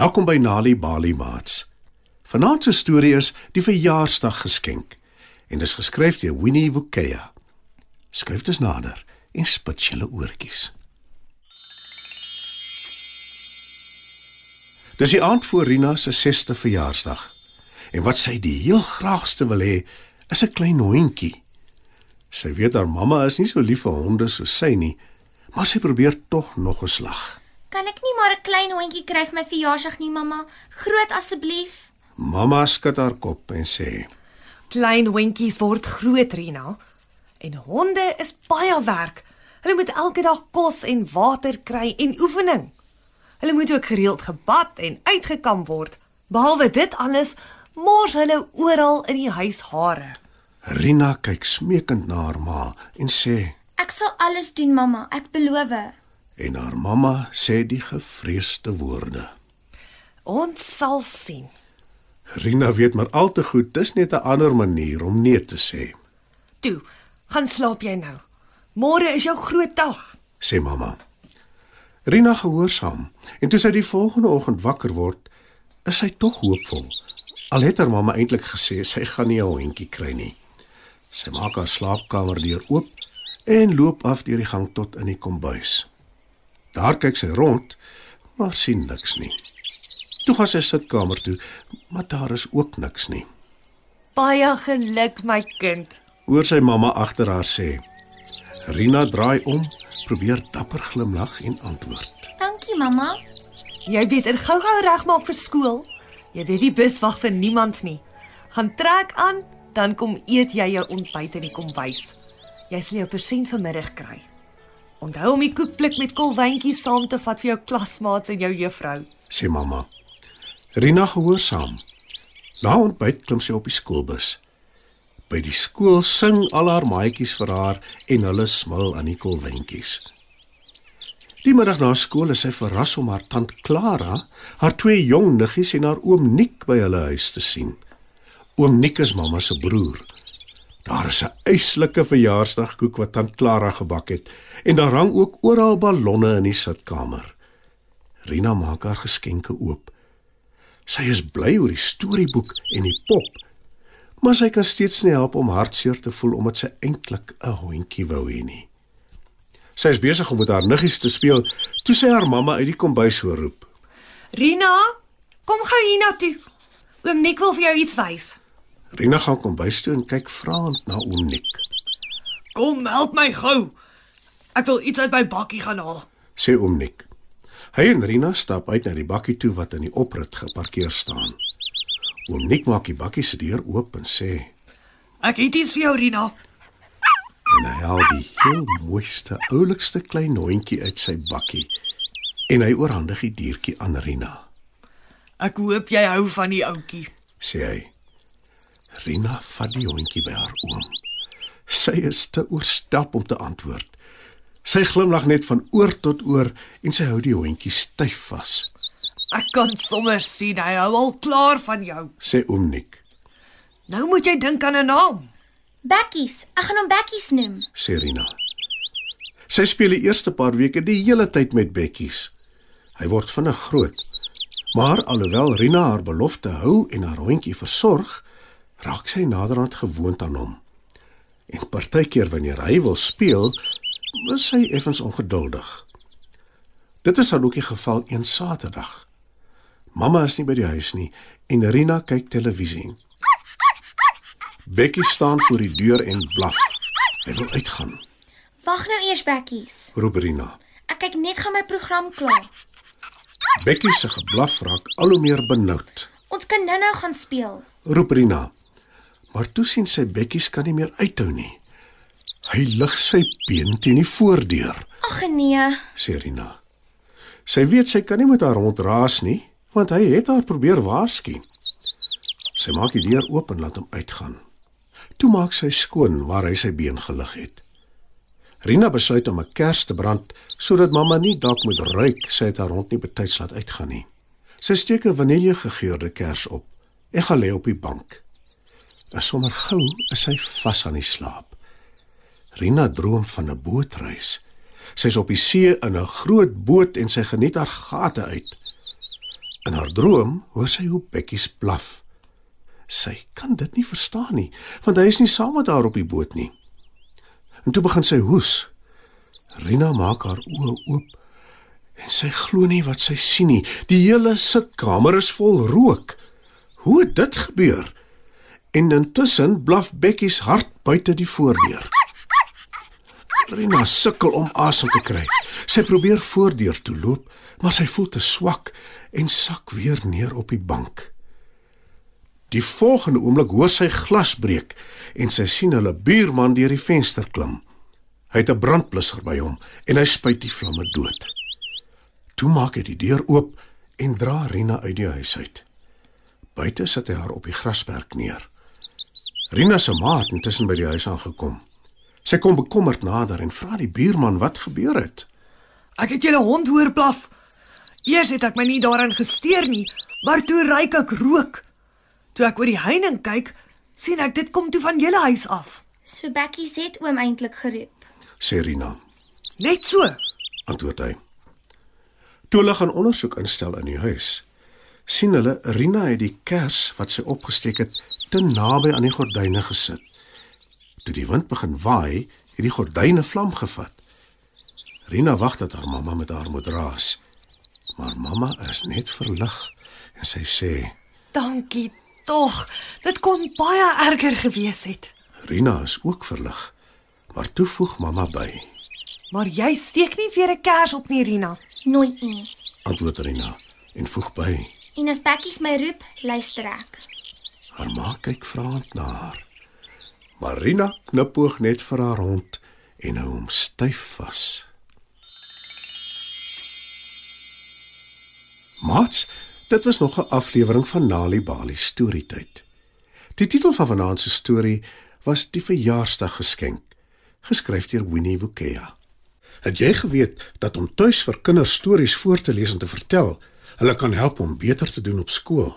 Welkom by Nali Bali Mats. Vanaand se storie is Die verjaarsdag geskenk en dis geskryf deur Winnie Wukea. Skryf dit nader en spit julle oortjies. Dis die aand voor Rina se 6ste verjaarsdag. En wat sy die heel graagste wil hê, is 'n klein hondjie. Sy weet haar mamma is nie so lief vir honde soos sy nie, maar sy probeer tog nog 'n slag. Maar 'n klein hondjie kry vir my verjaarsdag nie, mamma? Groot asseblief. Mamma skud haar kop en sê: Klein hondjies word groot, Rina. En honde is baie werk. Hulle moet elke dag kos en water kry en oefening. Hulle moet ook gereeld gebad en uitgekam word. Behalwe dit alles, mors hulle oral in die huis hare. Rina kyk smeekend na haar ma en sê: Ek sal alles doen, mamma. Ek beloof. En haar mamma sê die gevreesde woorde. Ons sal sien. Rina weet maar al te goed dis net 'n ander manier om nee te sê, Toe, gaan slaap jy nou. Môre is jou groot dag. sê mamma. Rina gehoorsaam en toe sy die volgende oggend wakker word, is sy tog hoopvol. Al het haar mamma eintlik gesê sy gaan nie 'n hondjie kry nie. Sy maak haar slaapkamerdeur oop en loop af deur die gang tot in die kombuis. Daar kyk sy rond, maar sien niks nie. Toe gaan sy sitkamer toe, maar daar is ook niks nie. Baie geluk my kind. Hoor sy mamma agter haar sê. Rina draai om, probeer dapper glimlag en antwoord. Dankie, mamma. Jy beter gou-gou regmaak vir skool. Jy weet die bus wag vir niemand nie. Gaan trek aan, dan kom eet jy jou ontbyt in die kombuis. Jy sal jou persent vanmiddag kry. Onthou om die koekblik met kolwyntjies saam te vat vir jou klasmaats en jou juffrou. sê mamma. Rina gehoorsaam. Na ontbyt klim sy op die skoolbus. By die skool sing al haar maatjies vir haar en hulle smil aan die kolwentjies. Die middag na skool is sy verras om haar tant Clara, haar twee jong niggies en haar oom Nik by hulle huis te sien. Oom Nik is mamma se broer. Daar is 'n eislike verjaarsdagkoek wat tant Clara gebak het en daar hang ook oral ballonne in die sitkamer. Rina maak haar geskenke oop. Sy is bly oor die storieboek en die pop, maar sy kan steeds nie help om hartseer te voel omdat sy eintlik 'n hondjie wou hê nie. Sy is besig om met haar niggies te speel toe sy haar mamma uit die kombuis hoor roep. Rina, kom gou hiernatoe. Oom Nik wil vir jou iets wys. Rina gaan kombuis toe en kyk vraend na oom Nik. Kom, help my gou. Ek wil iets uit my bakkie gaan haal. Sê oom Nik. Hy en Rina stap uit na die bakkie toe wat in die oprit geparkeer staan. Oom Nik maak die bakkie se deur oop en sê: Ek het iets vir jou, Rina. en hy haal die heel mooiste, oulikste klein hondjie uit sy bakkie en hy oorhandig die diertjie aan Rina. Ek hoop jy hou van die ouetjie. Sê hy. Rina vat die hondjie by haar oom. Sy is te oorstap om te antwoord. Sy glimlag net van oor tot oor en sy hou die hondjie styf vas. Ek kan sommer sien hy hou al klaar van jou. Sê oom Nik. Nou moet jy dink aan 'n naam. Bekkies. Ek gaan hom Bekkies noem. sê Rina. Sy speel die eerste paar weke die hele tyd met bekkies. Hy word vinnig groot. Maar alhoewel Rina haar belofte hou en haar hondjie versorg, raak sy naderhand gewoond aan hom. En partykeer wanneer hy wil speel, is sy effens ongeduldig. Dit is dan ook die geval een Saterdag. Mamma is nie by die huis nie en Rina kyk televisie. Bekkie staan voor die deur en blaf. Hy wil uitgaan. Wag nou eers, Bekkies. roep Rina. Ek kyk net gou my program klaar. Bekkie se geblaf raak al hoe meer benoud. Ons kan nou-nou gaan speel. Roep Rina. Maar toe sien sy bekkies kan nie meer uithou nie. Hy lig sy been teen die voordeur, Ag nee. sê Rina. Sy weet sy kan nie met haar hond raas nie, want hy het haar probeer waarsku. Sy maak die deur oop en laat hom uitgaan. Toe maak sy skoon waar hy sy been gelig het. Rina besluit om 'n kers te brand sodat mamma nie dalk moet ruik sy het haar hond nie betyds laat uitgaan nie. Sy steek 'n vaniljegegeurde kers op en gaan lê op die bank. En sommer gou is sy vas aan die slaap. Rina droom van 'n bootreis. Sy's op die see in 'n groot boot en sy geniet haar gate uit. In haar droom hoor sy hoe bekkies blaf. Sy kan dit nie verstaan nie, want hy is nie saam met haar op die boot nie. En toe begin sy hoes. Rina maak haar oë oop en sy glo nie wat sy sien nie. Die hele sitkamer is vol rook. Hoe het dit gebeur? En intussen blaf Bekkies hard buite die voordeur. Rina sukkel om asem te kry. Sy probeer voordeur toe loop, maar sy voel te swak en sak weer neer op die bank. Die volgende oomblik hoor sy glas breek en sy sien hulle buurman deur die venster klim. Hy het 'n brandblusser by hom en hy spuit die vlamme dood. Toe maak hy die deur oop en dra Rina uit die huis uit. Buite sit hy haar op die grasperk neer. Rina se ma het intussen by die huis aangekom. Sy kom bekommerd nader en vra die buurman wat gebeur het. Ek het julle hond hoor blaf. Eers het ek my nie daaraan gesteer nie, maar toe ryk ek rook. Toe ek oor die heining kyk, sien ek dit kom toe van julle huis af. So Bekkie het oom eintlik geroep. Sê Rina. Net so. antwoord hy. Toe hulle gaan ondersoek instel in die huis, sien hulle Rina het die kers wat sy opgesteek het te naby aan die gordyne gesit. Toe die wind begin waai, het die gordyne vlam gevat. Rina wag dat haar mamma met haar moet raas. Maar mamma is net verlig en sy sê: Dankie tog. Dit kon baie erger gewees het. "Rina is ook verlig." Maar toe voeg mamma by: Maar jy steek nie weer 'n kers op nie, Rina. Nooit nie. "Antwoord Rina en voeg by: En as Bekkies my roep, luister ek. Haar ma kyk vraend na haar. Marina knipoog net vir haar hond en hou hom styf vas. Mats, dit was nog 'n aflewering van Nali Bali storietyd. Die titel van vanaand se storie was Die verjaarsdaggeskenk, geskryf deur Winnie Wukea. Het jy geweet dat om tuis vir kinders stories voor te lees en te vertel, hulle kan help om beter te doen op skool?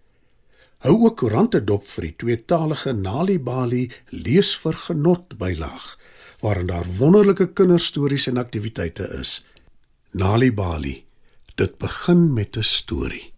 Hou ook koerante dop vir die tweetalige Nali Bali lees vir genot bylaag waarin daar wonderlike kinderstories en aktiwiteite is. Nali Bali. Dit begin met 'n storie.